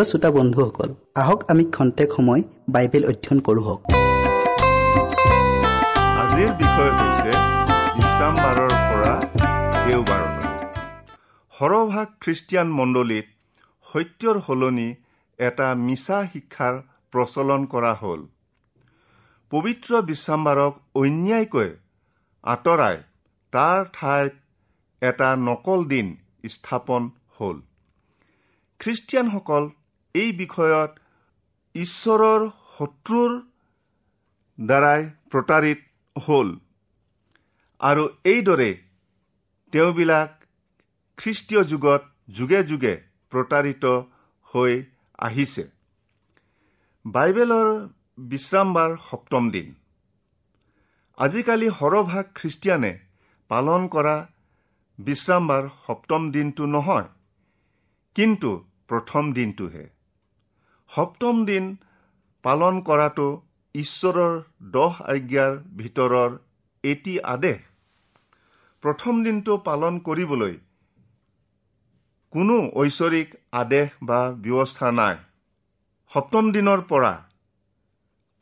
প্ৰিয় শ্ৰোতা বন্ধুসকল আহক আমি খন্তেক সময় বাইবেল অধ্যয়ন কৰোঁ হওক। আজিৰ বিষয় হৈছে বিশ্ৰামবাৰৰ পৰা দেওবাৰলৈ সৰহভাগ খ্ৰীষ্টিয়ান মণ্ডলীত সত্যৰ সলনি এটা মিছা শিক্ষাৰ প্ৰচলন কৰা হ'ল। পবিত্ৰ বিশ্ৰামবাৰক অন্যায়কৈ আঁতৰাই তাৰ ঠাইত এটা নকল দিন স্থাপন হ'ল। খ্ৰীষ্টিয়ানসকল এই বিষয়ত ঈশ্বৰৰ শত্ৰুৰ দ্বাৰাই প্ৰতাৰিত হ'ল। আৰু এইদৰে তেওঁবিলাক খ্ৰীষ্টীয় যুগত যুগে যুগে প্ৰতাৰিত হৈ আহিছে। বাইবেলৰ বিশ্ৰামবাৰ সপ্তম দিন। আজিকালি সৰহভাগ খ্ৰীষ্টিয়ানে পালন কৰা বিশ্ৰামবাৰ সপ্তম দিনটো নহয় কিন্তু প্ৰথম দিনটোহে। সপ্তম দিন পালন কৰাটো ঈশ্বৰৰ দহ আজ্ঞাৰ ভিতৰৰ এটি আদেশ। প্ৰথম দিনটো পালন কৰিবলৈ কোনো ঐশ্বৰিক আদেশ বা ব্যৱস্থা নাই। সপ্তম দিনৰ পৰা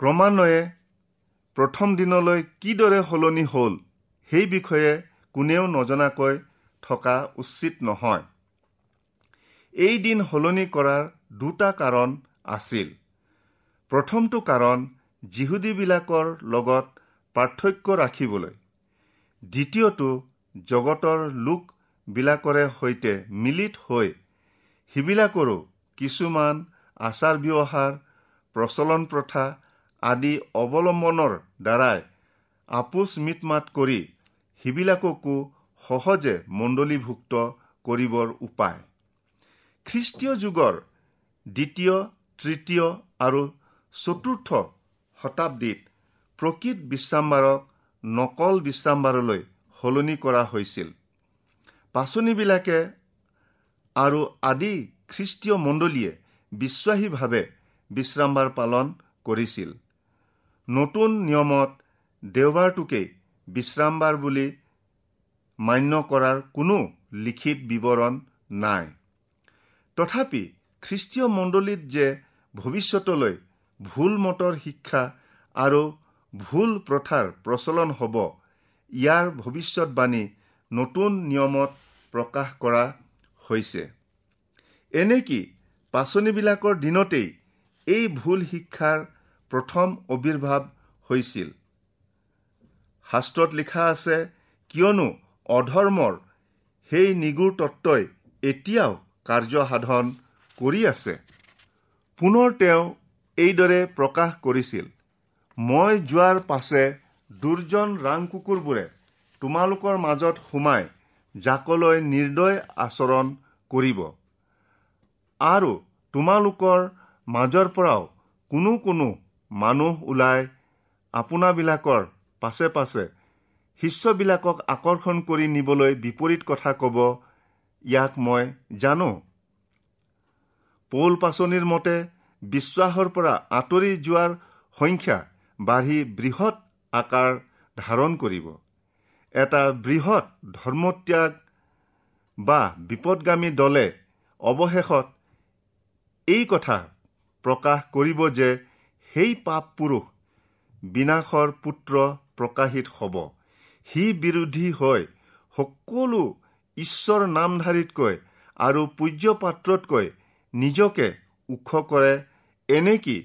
ক্ৰমান্বয়ে প্ৰথম দিনলৈ কিদৰে সলনি হ'ল সেই বিষয়ে কোনেও নজনাকৈ থকা উচিত নহয়। এই দিন সলনি কৰাৰ দুটা কাৰণ আছিল। প্ৰথমটো কাৰণ যিহুদীবিলাকৰ লগত পাৰ্থক্য ৰাখিবলৈ। দ্বিতীয়টো জগতৰ লোকবিলাকৰে সৈতে মিলিত হৈ সিবিলাকৰো কিছুমান আচাৰ ব্যৱহাৰ প্ৰচলন প্ৰথা আদি অৱলম্বনৰ দ্বাৰাই আপোচ মিটমাত কৰি সিবিলাককো সহজে মণ্ডলীভুক্ত কৰিবৰ উপায়। খ্ৰীষ্টীয় যুগৰ দ্বিতীয় তৃতীয় আৰু চতুৰ্থ শতাব্দীত প্ৰকৃত বিশ্ৰামবাৰক নকল বিশ্ৰামবাৰলৈ সলনি কৰা হৈছিল। পাচনিবিলাকে আৰু আদি খ্ৰীষ্টীয় মণ্ডলীয়ে বিশ্বাসীভাৱে বিশ্ৰামবাৰ পালন কৰিছিল। নতুন নিয়মত দেওবাৰটোকেই বিশ্ৰামবাৰ বুলি মান্য কৰাৰ কোনো লিখিত বিৱৰণ নাই। তথাপি খ্ৰীষ্টীয় মণ্ডলীত যে ভৱিষ্যতলৈ ভুল মতৰ শিক্ষা আৰু ভুল প্ৰথাৰ প্ৰচলন হ'ব। ইয়াৰ ভৱিষ্যতবাণী নতুন নিয়মত প্ৰকাশ কৰা হৈছে। এনেকি পাচনিবিলাকৰ দিনতেই এই ভুল শিক্ষাৰ প্ৰথম অবিৰ্ভাৱ হৈছিল? শাস্ত্ৰত লিখা আছে কিয়নো অধৰ্মৰ সেই নিগুৰ তত্বই এতিয়াও কাৰ্য সাধন কৰি আছে। পুনৰ তেওঁ এইদৰে প্ৰকাশ কৰিছিল মই যোৱাৰ পাছে দুৰ্জন ৰাং কুকুৰবোৰে তোমালোকৰ মাজত সোমাই জাকলৈ নিৰ্দয় আচৰণ কৰিব আৰু তোমালোকৰ মাজৰ পৰাও কোনো কোনো মানুহ ওলাই আপোনাবিলাকৰ পাছে পাছে শিষ্যবিলাকক আকৰ্ষণ কৰি নিবলৈ বিপৰীত কথা ক'ব ইয়াক মই জানো। পৌল পাচনিৰ মতে বিশ্বাসৰ পৰা আঁতৰি যোৱাৰ সংখ্যা বাঢ়ি বৃহৎ আকাৰ ধাৰণ কৰিব। এটা বৃহৎ ধৰ্মত্যাগ বা বিপদগামী দলে অৱশেষত এই কথা প্ৰকাশ কৰিব যে সেই পাপ পুৰুষ বিনাশৰ পুত্ৰ প্ৰকাশিত হ'ব। সি বিৰোধী হৈ সকলো ঈশ্বৰ নামধাৰীতকৈ আৰু পূজ্যপাত্ৰতকৈ নিজকে ওখ কৰে। এনেকি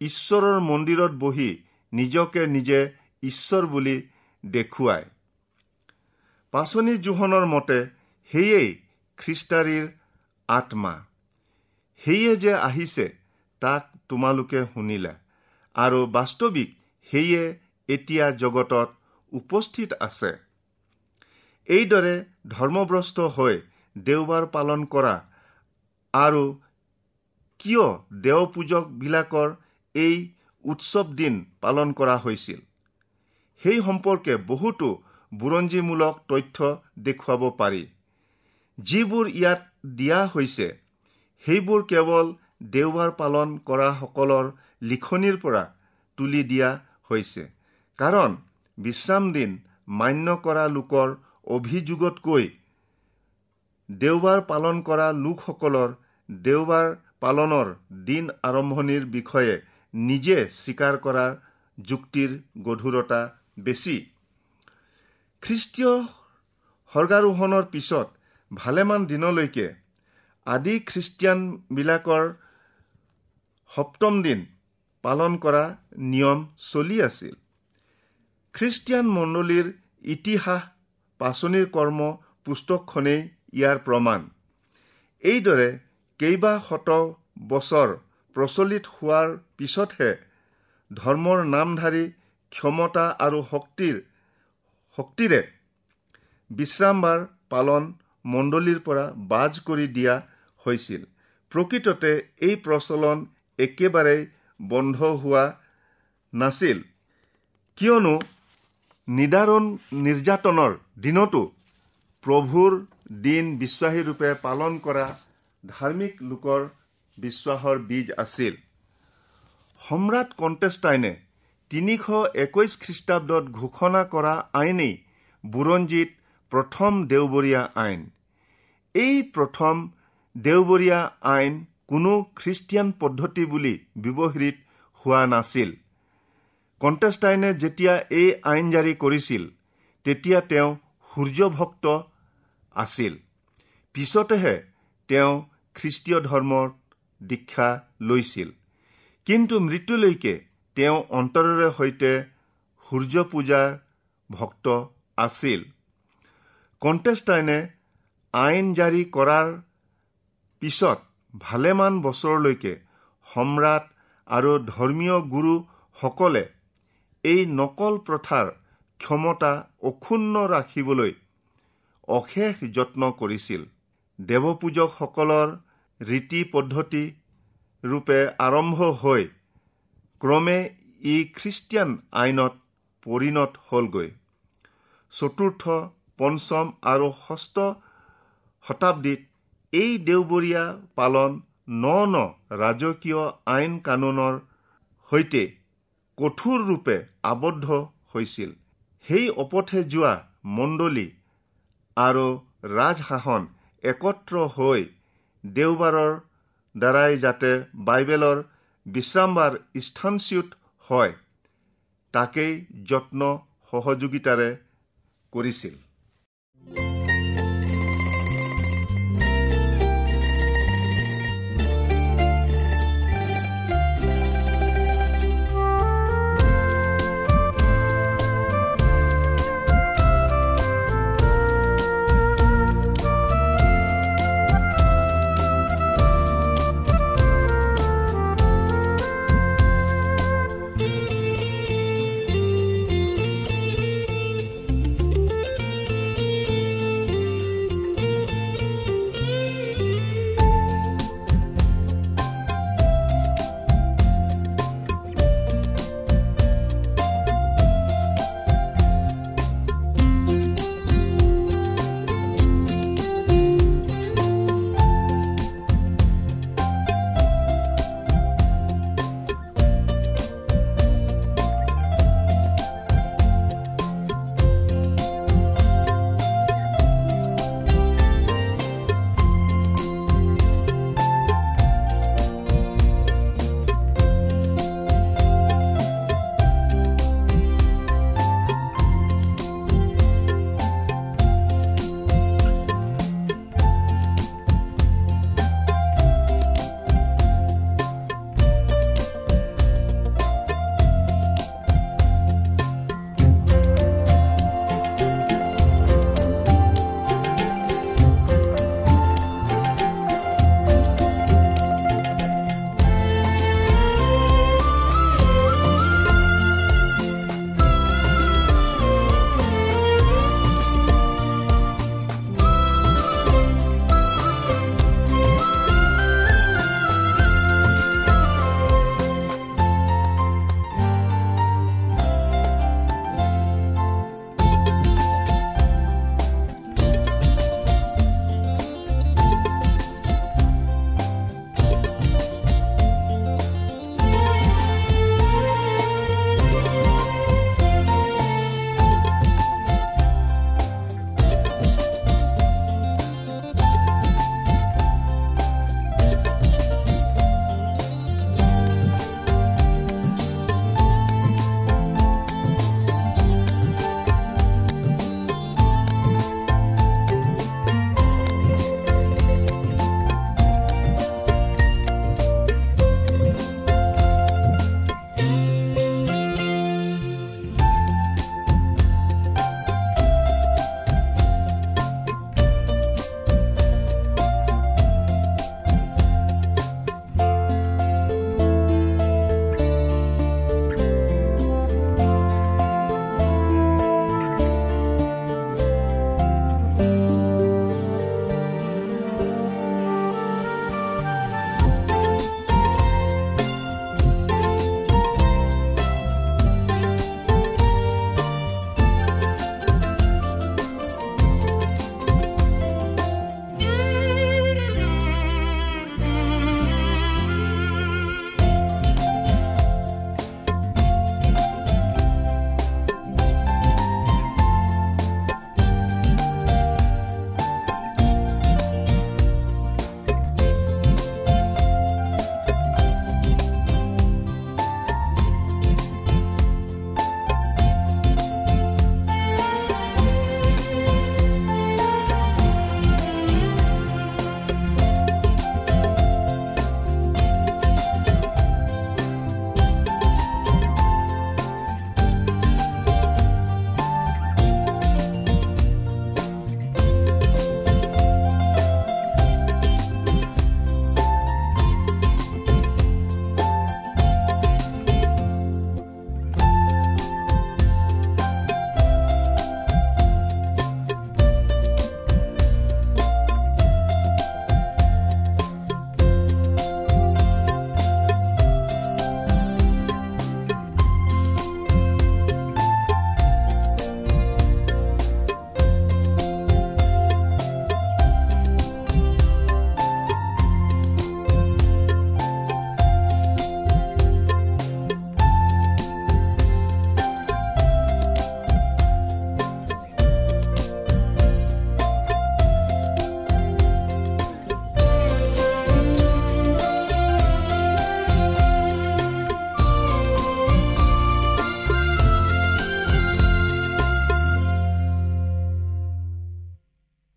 ঈশ্বৰৰ মন্দিৰত বহি নিজকে নিজে ঈশ্বৰ বুলি দেখুৱায়? পাচনি জোহনৰ মতে সেয়েই খ্ৰীষ্টাৰীৰ আত্মা। সেয়ে যে আহিছে তাক তোমালোকে শুনিলা। আৰু বাস্তৱিক সেয়ে এতিয়া জগতত উপস্থিত আছে। এইদৰে ধৰ্মভ্ৰষ্ট হৈ দেওবাৰ পালন কৰা আৰু কিয় দেও পূজকবিলাকৰ এই উৎসৱ দিন পালন কৰা হৈছিল? সেই সম্পৰ্কে বহুতো বুৰঞ্জীমূলক তথ্য দেখুৱাব পাৰি। যিবোৰ ইয়াত দিয়া হৈছে সেইবোৰ কেৱল দেওবাৰ পালন কৰাসকলৰ লিখনিৰ পৰা তুলি দিয়া হৈছে। কাৰণ বিশ্ৰাম দিন মান্য কৰা লোকৰ অভিযোগতকৈ দেওবাৰ পালন কৰা লোকসকলৰ দেওবাৰ পালনৰ দিন আৰম্ভণিৰ বিষয়ে নিজে স্বীকাৰ কৰাৰ যুক্তিৰ গধুৰতা বেছি। খ্ৰীষ্টীয় সৰ্গাৰোহণৰ পিছত ভালেমান দিনলৈকে আদি খ্ৰীষ্টিয়ানবিলাকৰ সপ্তম দিন পালন কৰা নিয়ম চলি আছিল। খ্ৰীষ্টিয়ান মণ্ডলীৰ ইতিহাস পাচনিৰ কৰ্ম পুস্তকখনেই ইয়াৰ প্ৰমাণ। এইদৰে কেইবা শত বছৰ প্ৰচলিত হোৱাৰ পিছতহে ধৰ্মৰ নামধাৰী ক্ষমতা আৰু শক্তিৰ শক্তিৰে বিশ্ৰামবাৰ পালন মণ্ডলীৰ পৰা বাজ কৰি দিয়া হৈছিল। প্ৰকৃততে এই প্ৰচলন একেবাৰে বন্ধ হোৱা নাছিল। কিয়নো নিদাৰুণ নিৰ্যাতনৰ দিনতো প্ৰভুৰ দিন বিশ্বাসীৰূপে পালন কৰা ধাৰ্মিক লোকৰ বিশ্বাসৰ বীজ আছিল। সম্ৰাট কণ্টেষ্টাইনে তিনিশ একৈশ খ্ৰীষ্টাব্দত ঘোষণা কৰা আইনেই বুৰঞ্জীত প্ৰথম দেওবৰীয়া আইন। এই প্ৰথম দেওবৰীয়া আইন কোনো খ্ৰীষ্টিয়ান পদ্ধতি বুলি ব্যৱহৃত হোৱা নাছিল। কণ্টেষ্টাইনে যেতিয়া এই আইন জাৰি কৰিছিল তেতিয়া তেওঁ সূৰ্যভক্ত আছিল। পিছতেহে তেওঁ খ্ৰীষ্টীয় ধৰ্মৰ দীক্ষা লৈছিল। কিন্তু মৃত্যুলৈকে তেওঁ অন্তৰেৰে সৈতে সূৰ্য পূজাৰ ভক্ত আছিল। কণ্টেষ্টাইনে আইন জাৰি কৰাৰ পিছত ভালেমান বছৰলৈকে সম্ৰাট আৰু ধৰ্মীয় গুৰুসকলে এই নকল প্ৰথাৰ ক্ষমতা অক্ষুণ্ণ ৰাখিবলৈ অশেষ যত্ন কৰিছিল। দেৱপূজকসকলৰ ৰীতি পদ্ধতি ৰূপে আৰম্ভ হৈ ক্ৰমে ই খ্ৰীষ্টিয়ান আইনত পৰিণত হ'লগৈ। চতুৰ্থ পঞ্চম আৰু ষষ্ঠ শতাব্দীত এই দেওবৰীয়া পালন ন ন ৰাজকীয় আইন কানুনৰ সৈতে কঠোৰ ৰূপে আবদ্ধ হৈছিল। সেই অপথে যোৱা মণ্ডলী আৰু ৰাজশাসন একত্ৰ হৈ দেওবাৰৰ দ্বাৰাই যাতে বাইবেলৰ বিশ্ৰামবাৰ স্থানচ্যুত হয় তাকেই যত্ন সহযোগিতাৰে কৰিছিল।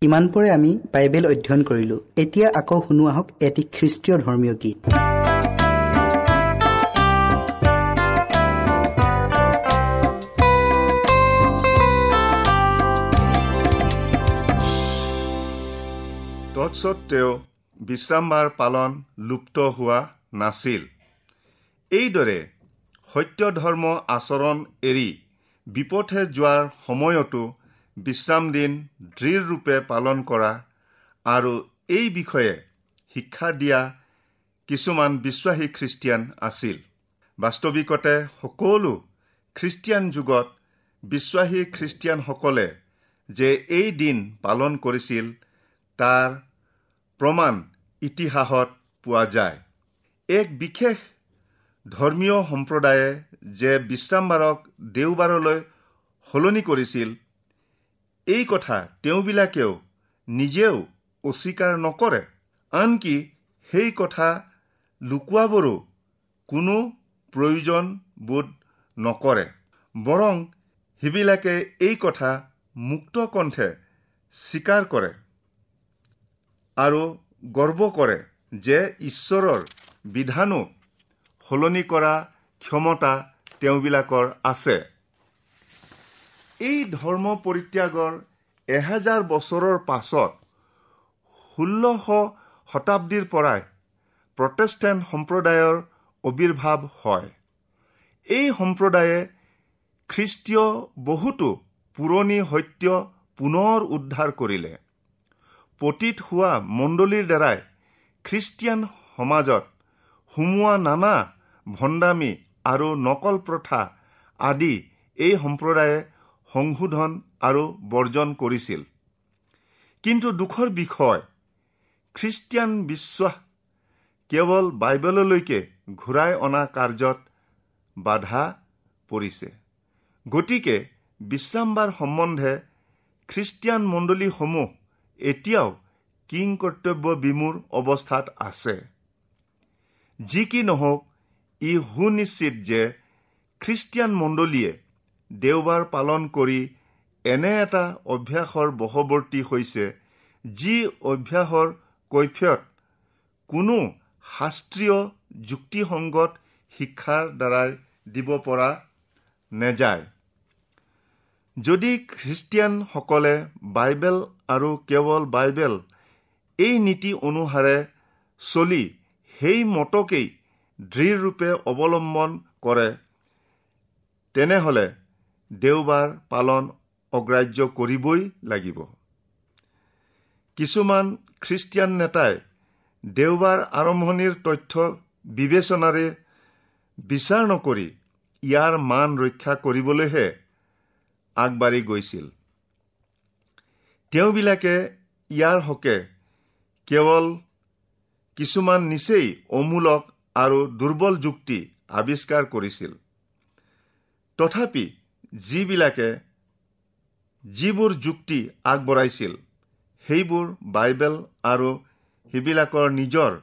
ইমানপৰে আমি বাইবেল অধ্যয়ন কৰিলোঁ। এতিয়া আকৌ শুনো আহক এটি খ্ৰীষ্টীয় ধৰ্মীয় গীত। তৎসত্বেও বিশ্ৰামবাৰ পালন লুপ্ত হোৱা নাছিল। এইদৰে সত্য ধৰ্ম আচৰণ এৰি বিপথে যোৱাৰ সময়তো বিশ্ৰাম দিন দৃঢ়ৰূপে পালন কৰা আৰু এই বিষয়ে শিক্ষা দিয়া কিছুমান বিশ্বাসী খ্ৰীষ্টিয়ান আছিল। বাস্তৱিকতে সকলো খ্ৰীষ্টিয়ান যুগত বিশ্বাসী খ্ৰীষ্টিয়ানসকলে যে এই দিন পালন কৰিছিল তাৰ প্ৰমাণ ইতিহাসত পোৱা যায়। এক বিশেষ ধৰ্মীয় সম্প্ৰদায়ে যে বিশ্ৰামবাৰক দেওবাৰলৈ সলনি কৰিছিল এই কথা তেওঁবিলাকেও নিজেও অস্বীকাৰ নকৰে। আনকি সেই কথা লুকুৱাবৰো কোনো প্ৰয়োজন বোধ নকৰে। বৰং সেইবিলাকে এই কথা মুক্ত কণ্ঠে স্বীকাৰ কৰে আৰু গৰ্ব কৰে যে ঈশ্বৰৰ বিধানো সলনি কৰা ক্ষমতা তেওঁবিলাকৰ আছে। এই ধৰ্ম পৰিত্যাগৰ এহেজাৰ বছৰৰ পাছত ষোল্লশ শতাব্দীৰ পৰাই প্ৰটেষ্টেণ্ট সম্প্ৰদায়ৰ আৱিৰ্ভাৱ হয়। এই সম্প্ৰদায়ে খ্ৰীষ্টীয় বহুতো পুৰণি সত্য পুনৰ উদ্ধাৰ কৰিলে। পতীত হোৱা মণ্ডলীৰ দ্বাৰাই খ্ৰীষ্টিয়ান সমাজত সুমোৱা নানা ভণ্ডামী আৰু নকল প্ৰথা আদি এই সম্প্ৰদায়ে সংশোধন আৰু বৰ্জন কৰিছিল। কিন্তু দুখৰ বিষয় খ্ৰীষ্টিয়ান বিশ্বাস কেৱল বাইবেললৈকে ঘূৰাই অনা কাৰ্যত বাধা পৰিছে। গতিকে বিশ্ৰামবাৰ সম্বন্ধে খ্ৰীষ্টিয়ান মণ্ডলীসমূহ এতিয়াও কিং কৰ্তব্য বিমূৰ অৱস্থাত আছে। যি কি নহওক ই সুনিশ্চিত যে খ্ৰীষ্টিয়ান মণ্ডলীয়ে দেওবাৰ পালন কৰি এনে এটা অভ্যাসৰ বশৱৰ্তী হৈছে যি অভ্যাসৰ কৈফিয়ত কোনো শাস্ত্ৰীয় যুক্তিসংগত শিক্ষাৰ দ্বাৰাই দিব পৰা নেযায়। যদি খ্ৰীষ্টিয়ানসকলে বাইবেল আৰু কেৱল বাইবেল এই নীতি অনুসাৰে চলি সেই মতকেই দৃঢ়ৰূপে অৱলম্বন কৰে তেনেহ'লে দেওবাৰ পালন অগ্ৰাহ্য কৰিবই লাগিব। কিছুমান খ্ৰীষ্টিয়ান নেতাই দেওবাৰ আৰম্ভণিৰ তথ্য বিবেচনাৰে বিচাৰ নকৰি ইয়াৰ মান ৰক্ষা কৰিবলৈহে আগবাঢ়ি গৈছিল। তেওঁবিলাকে ইয়াৰ হকে কেৱল কিছুমান নিচেই অমূলক আৰু দুৰ্বল যুক্তি আৱিষ্কাৰ কৰিছিল। তথাপি যিবিলাকে যিবোৰ যুক্তি আগবঢ়াইছিল সেইবোৰ বাইবেল আৰু সেইবিলাকৰ নিজৰ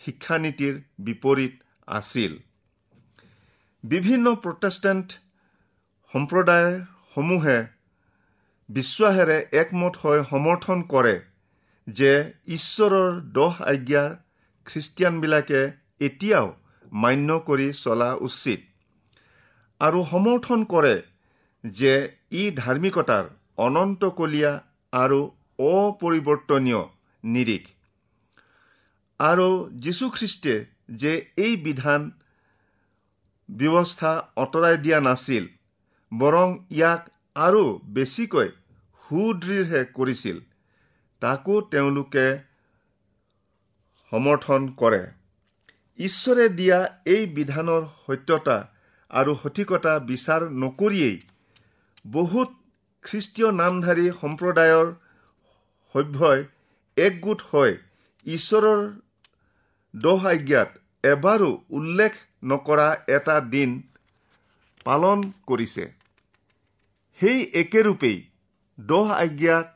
শিক্ষানীতিৰ বিপৰীত আছিল। বিভিন্ন প্ৰটেষ্টেণ্ট সম্প্ৰদায়সমূহে বিশ্বাসেৰে একমত হৈ সমৰ্থন কৰে যে ঈশ্বৰৰ দহ আজ্ঞা খ্ৰীষ্টিয়ানবিলাকে এতিয়াও মান্য কৰি চলা উচিত আৰু সমৰ্থন কৰে যে ই ধাৰ্মিকতাৰ অনন্তকলীয়া আৰু অপৰিৱৰ্তনীয় নিৰিখ। আৰু যীশুখ্ৰীষ্টে যে এই বিধান ব্যৱস্থা আঁতৰাই দিয়া নাছিল বৰং ইয়াক আৰু বেছিকৈ সুদৃঢ়হে কৰিছিল তাকো তেওঁলোকে সমৰ্থন কৰে। ঈশ্বৰে দিয়া এই বিধানৰ সত্যতা আৰু সঠিকতা বিচাৰ নকৰিয়েই বহুত খ্ৰীষ্টীয় নামধাৰী সম্প্ৰদায়ৰ সভ্যই একগোট হৈ ঈশ্বৰৰ দহ আজ্ঞাত এবাৰো উল্লেখ নকৰা এটা দিন পালন কৰিছে। সেই একেৰূপেই দহ আজ্ঞাত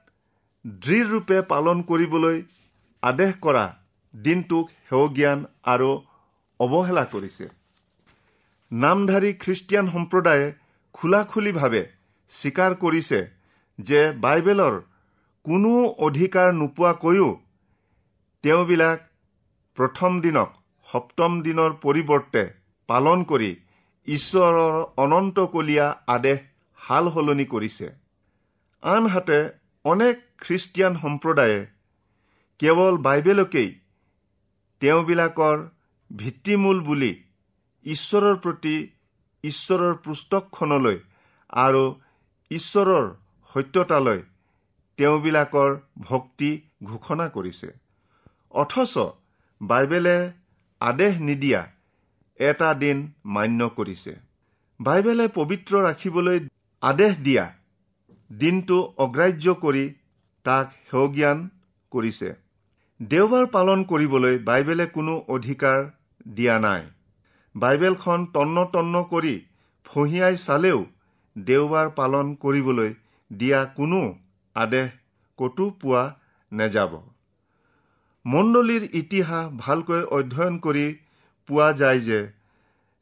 দৃঢ়ৰূপে পালন কৰিবলৈ আদেশ কৰা দিনটোক সেৱজ্ঞান আৰু অৱহেলা কৰিছে। নামধাৰী খ্ৰীষ্টিয়ান সম্প্ৰদায়ে খোলাখুলিভাৱে স্বীকাৰ কৰিছে যে বাইবেলৰ কোনো অধিকাৰ নোপোৱাকৈও তেওঁবিলাক প্ৰথম দিনক সপ্তম দিনৰ পৰিৱৰ্তে পালন কৰি ঈশ্বৰৰ অনন্তকলীয়া আদেশ সাল সলনি কৰিছে। আনহাতে অনেক খ্ৰীষ্টিয়ান সম্প্ৰদায়ে কেৱল বাইবেলকেই তেওঁবিলাকৰ ভিত্তিমূল বুলি ঈশ্বৰৰ প্ৰতি ঈশ্বৰৰ পুস্তকখনলৈ আৰু ঈশ্বৰৰ সত্যতালৈ তেওঁবিলাকৰ ভক্তি ঘোষণা কৰিছে। অথচ বাইবেলে আদেশ নিদিয়া এটা দিন মান্য কৰিছে। বাইবেলে পবিত্ৰ ৰাখিবলৈ আদেশ দিয়া দিনটো অগ্ৰাহ্য কৰি তাক সেৱজ্ঞান কৰিছে। দেওবাৰ পালন কৰিবলৈ বাইবেলে কোনো অধিকাৰ দিয়া নাই। বাইবেলখন তন্ন তন্ন কৰি ফঁহিয়াই চালেও দেওবাৰ পালন কৰিবলৈ দিয়া কোনো আদেশ ক'তো পোৱা নেযাব। মণ্ডলীৰ ইতিহাস ভালকৈ অধ্যয়ন কৰি পোৱা যায় যে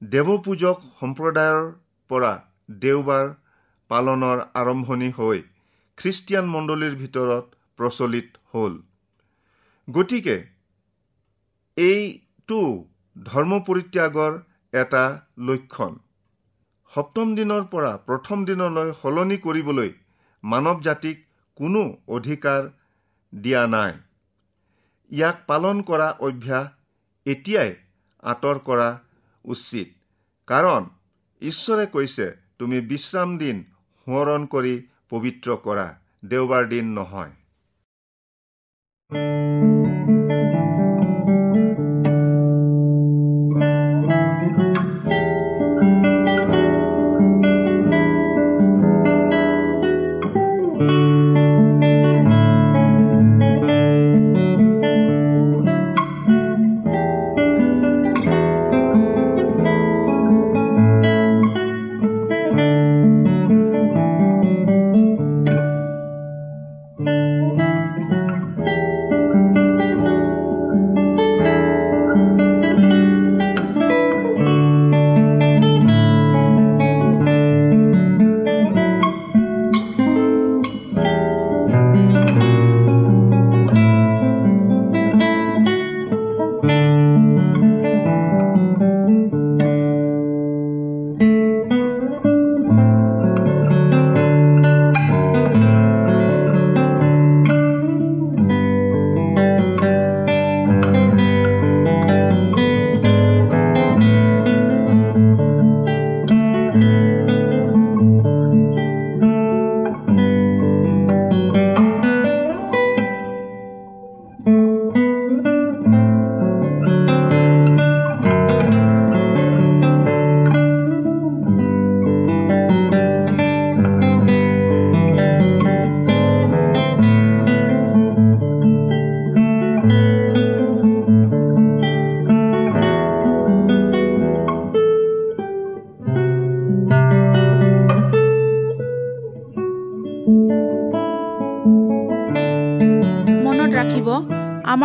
দেৱপূজক সম্প্ৰদায়ৰ পৰা দেওবাৰ পালনৰ আৰম্ভণি হৈ খ্ৰীষ্টিয়ান মণ্ডলীৰ ভিতৰত প্ৰচলিত হ'ল। গতিকে এইটো ধৰ্ম পৰিত্যাগৰ এটা লক্ষণ। সপ্তম দিনৰ পৰা প্ৰথম দিনলৈ সলনি কৰিবলৈ মানৱ জাতিক কোনো অধিকাৰ দিয়া নাই। ইয়াক পালন কৰা অভ্যাস এতিয়াই আঁতৰ কৰা উচিত। কাৰণ ঈশ্বৰে কৈছে তুমি বিশ্ৰাম দিন সোঁৱৰণ কৰি পবিত্ৰ কৰা। দেওবাৰ দিন নহয়।